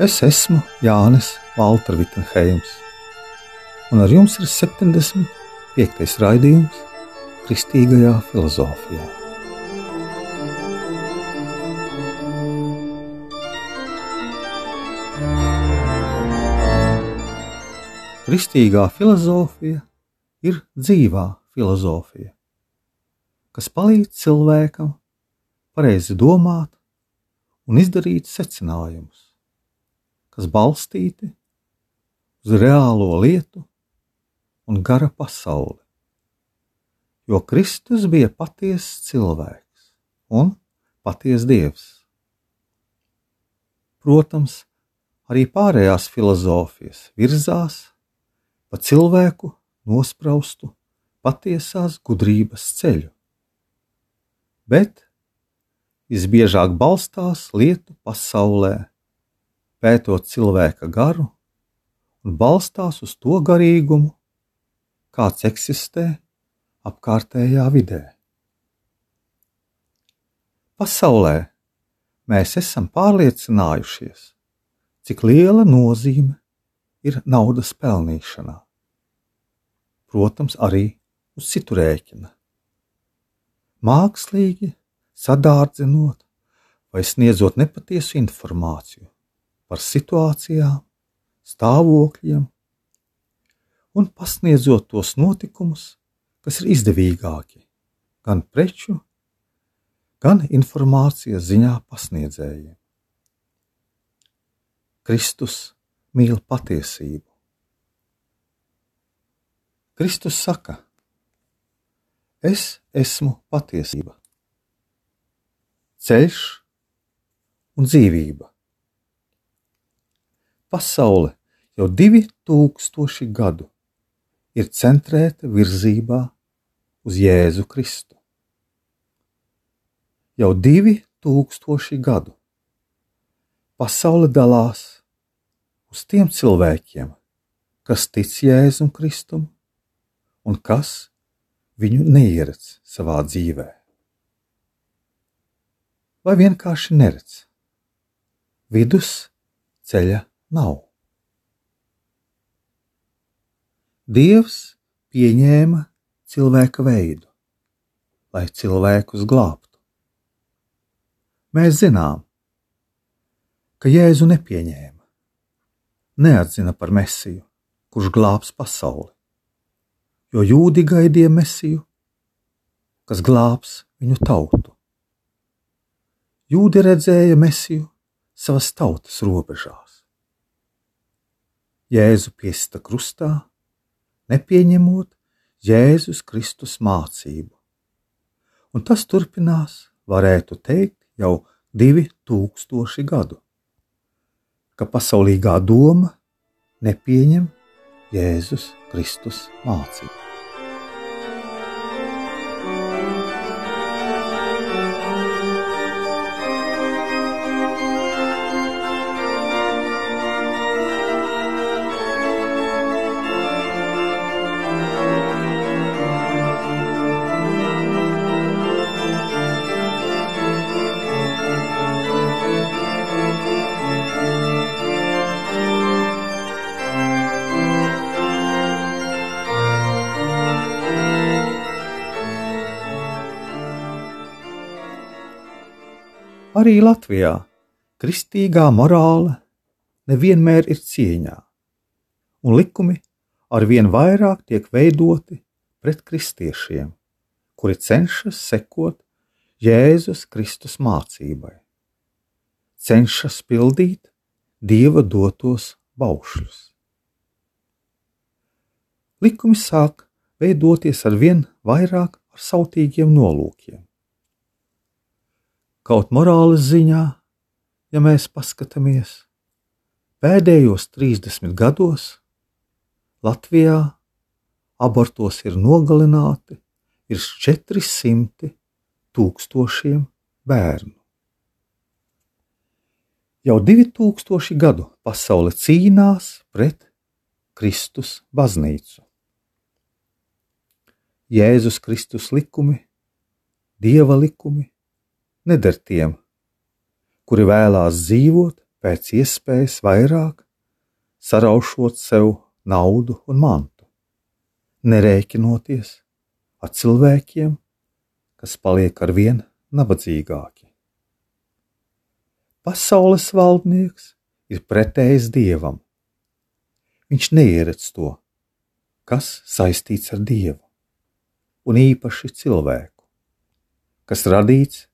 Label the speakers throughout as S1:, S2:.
S1: Es esmu Jānis Valtra Vitsenheims, un ar jums ir 75. raidījums Kristīgajā filozofijā. Kristīgā filozofija ir dzīvā filozofija, kas palīdz cilvēkam pareizi domāt un izdarīt secinājumus kas balstīti uz reālo lietu un gara pasauli. Jo Kristus bija patiesa cilvēks un patiesa dievs. Protams, arī pārējās filozofijas virzās pa cilvēku nospraustu patiesās gudrības ceļu, bet visbiežāk balstās lietu pasaulē pētot cilvēka garu un balstās uz to garīgumu, kāds eksistē apkārtējā vidē. Pasaulē mēs esam pārliecinājušies, cik liela nozīme ir naudas pelnīšanā. Protams, arī uz citu rēķina. Mākslīgi sadārdzinot vai sniedzot nepatiesu informāciju, par situācijām, stāvokļiem un pasniedzot tos notikumus, kas ir izdevīgāki gan preču, gan informācijas ziņā pasniedzējiem. Kristus mīl patiesību. Kristus saka, es esmu patiesība, ceļš un dzīvība pasaule jau divi tūkstoši gadu ir centrēta virzībā uz Jēzu Kristu. Jau divi tūkstoši gadu pasaule dalās uz tiem cilvēkiem, kas tic Jēzum Kristum un kas viņu neieredz savā dzīvē. Vai vienkārši neredz vidus ceļa nav. Dievs pieņēma cilvēka veidu, lai cilvēkus glābtu. Mēs zinām, ka Jēzu nepieņēma, neatzina par mesiju, kurš glābs pasauli, jo jūdi gaidīja mesiju, kas glābs viņu tautu. Jūdi redzēja mesiju savas tautas robežās. Jēzu piesta krustā, nepieņemot Jēzus Kristus mācību. Un tas turpinās, varētu teikt, jau divi tūkstoši gadu, ka pasaulīgā doma nepieņem Jēzus Kristus mācību. Arī Latvijā kristīgā morāle nevienmēr ir cieņā, un likumi arvien vairāk tiek veidoti pret kristiešiem, kuri cenšas sekot Jēzus Kristus mācībai, cenšas pildīt Dieva dotos baušļus. Likumi sāk veidoties ar vien vairāk ar sautīgiem nolūkiem kaut morāles ziņā, ja mēs paskatāmies, Pēdējos 30 gados Latvijā abortos ir nogalināti virs 400 tūkstošiem bērnu. Jau 2000 gadu pasaule cīnās pret Kristus baznīcu. Jēzus Kristus likumi, Dieva likumi neder tiem, kuri vēlās dzīvot pēc iespējas vairāk, saraušot sev naudu un mantu, nerēķinoties ar cilvēkiem, kas paliek ar vien nabadzīgāki. Pasaules valdnieks ir pretējs dievam. Viņš neieredz to, kas saistīts ar dievu, un īpaši cilvēku, kas radīts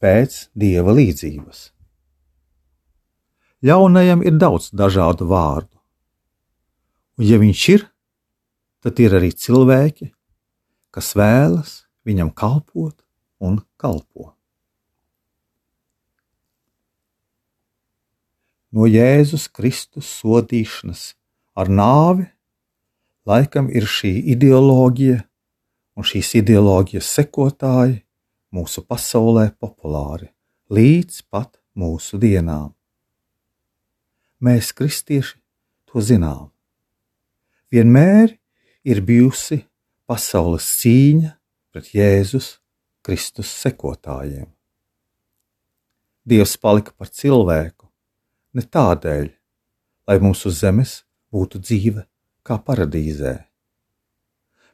S1: pēc dieva līdzības. Ļaunajam ir daudz dažādu vārdu, un ja viņš ir, tad ir arī cilvēki, kas vēlas viņam kalpot un kalpo. no Jēzus Kristus sodīšanas ar nāvi, laikam ir šī ideoloģija un šīs ideoloģijas sekotāji mūsu pasaulē populāri līdz pat mūsu dienām. Mēs, kristieši, to zinām. Vienmēr ir bijusi pasaules cīņa pret Jēzus Kristus sekotājiem. Dievs palika par cilvēku, ne tādēļ, lai mums uz zemes būtu dzīve kā paradīzē,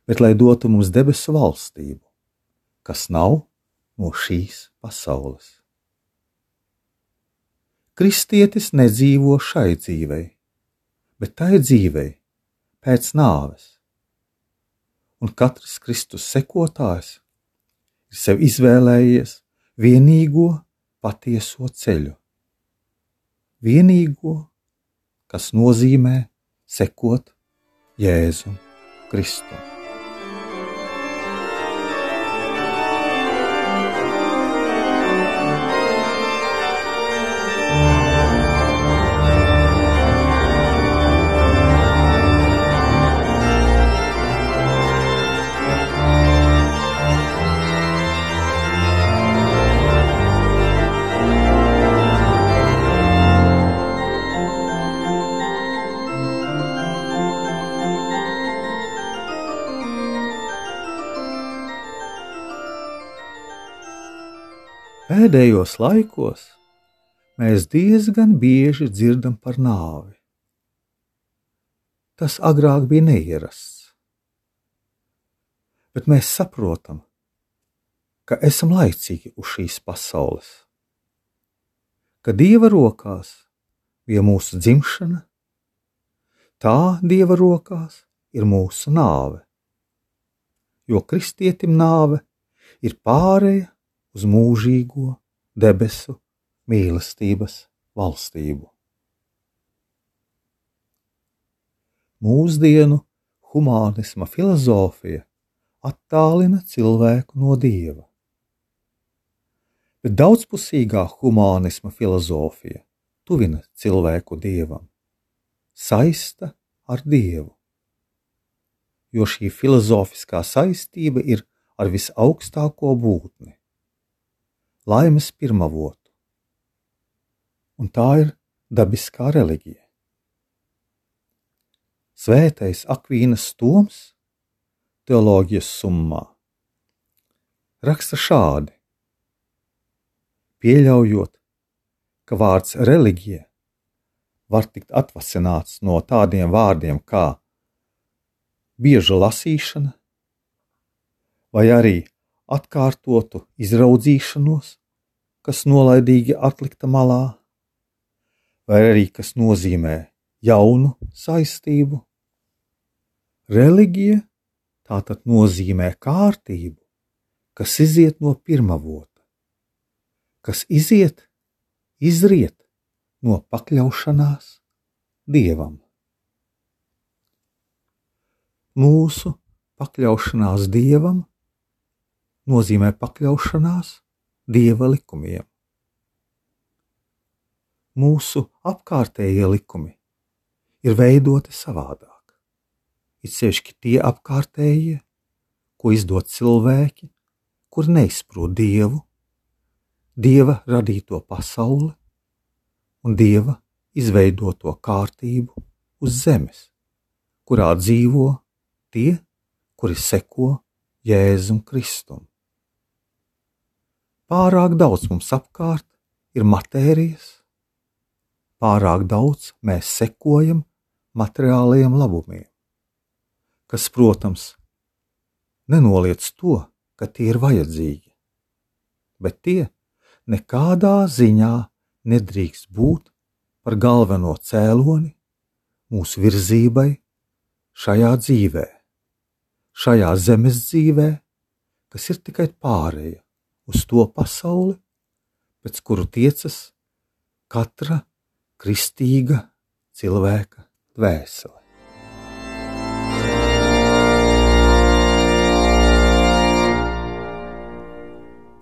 S1: bet lai dotu mums debesu valstību, kas nav no šīs pasaules. Kristietis nedzīvo šai dzīvei, bet tai dzīvei pēc nāves, un katrs Kristus sekotājs ir sev izvēlējies vienīgo patieso ceļu vienīgo, kas nozīmē sekot Jēzum Kristum. Pēdējos laikos mēs diezgan bieži dzirdam par nāvi. Tas agrāk bija neierasts. Bet mēs saprotam, ka esam laicīgi uz šīs pasaules, ka Dieva rokās bija mūsu dzimšana, tā Dieva rokās ir mūsu nāve, jo kristietim nāve ir pārēja uz mūžīgo debesu mīlestības valstību. Mūsdienu humānisma filozofija attālina cilvēku no dieva, bet daudzpusīgā humānisma filozofija tuvina cilvēku dievam, saista ar dievu, jo šī filozofiskā saistība ir ar visaugstāko būtni laimes pirmavotu. Un tā ir dabiskā reliģija. Svētais Akvīnas Toms teoloģijas summā raksta šādi: Pieļaujot, ka vārds reliģija var tikt atvasināts no tādiem vārdiem kā bieža lasīšana, vai arī atkārtotu izraudzīšanos, kas nolaidīgi atlikta malā, vai arī kas nozīmē jaunu saistību. Reliģija tātad nozīmē kārtību, kas iziet no pirmavota, kas iziet, izriet no pakļaušanās dievam. Mūsu pakļaušanās dievam nozīmē pakļaušanās dieva likumiem. mūsu apkārtējie likumi ir veidoti savādāk. Ir sevišķi tie apkārtējie, ko izdod cilvēki, kur neizprot dievu, dieva radīto pasauli un dieva izveidoto kārtību uz zemes, kurā dzīvo tie, kuri seko Jēzum Kristum. Pārāk daudz mums apkārt ir matērijas, pārāk daudz mēs sekojam materiālajiem labumiem, kas, protams, nenoliedz to, ka tie ir vajadzīgi, bet tie nekādā ziņā nedrīkst būt par galveno cēloni mūsu virzībai šajā dzīvē, šajā zemes dzīvē, kas ir tikai pārēja uz to pasauli, pēc kuru tiecas katra kristīga cilvēka dvēsele.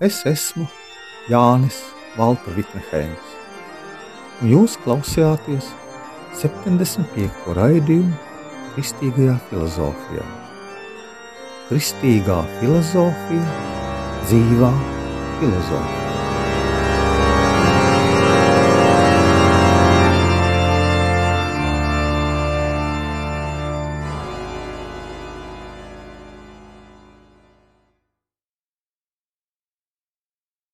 S1: Es esmu Jānis Valtra Vitneheims, un jūs klausījāties 75. raidījumu Kristīgajā filozofijā. Kristīgā filozofija, dzīvā filozofija.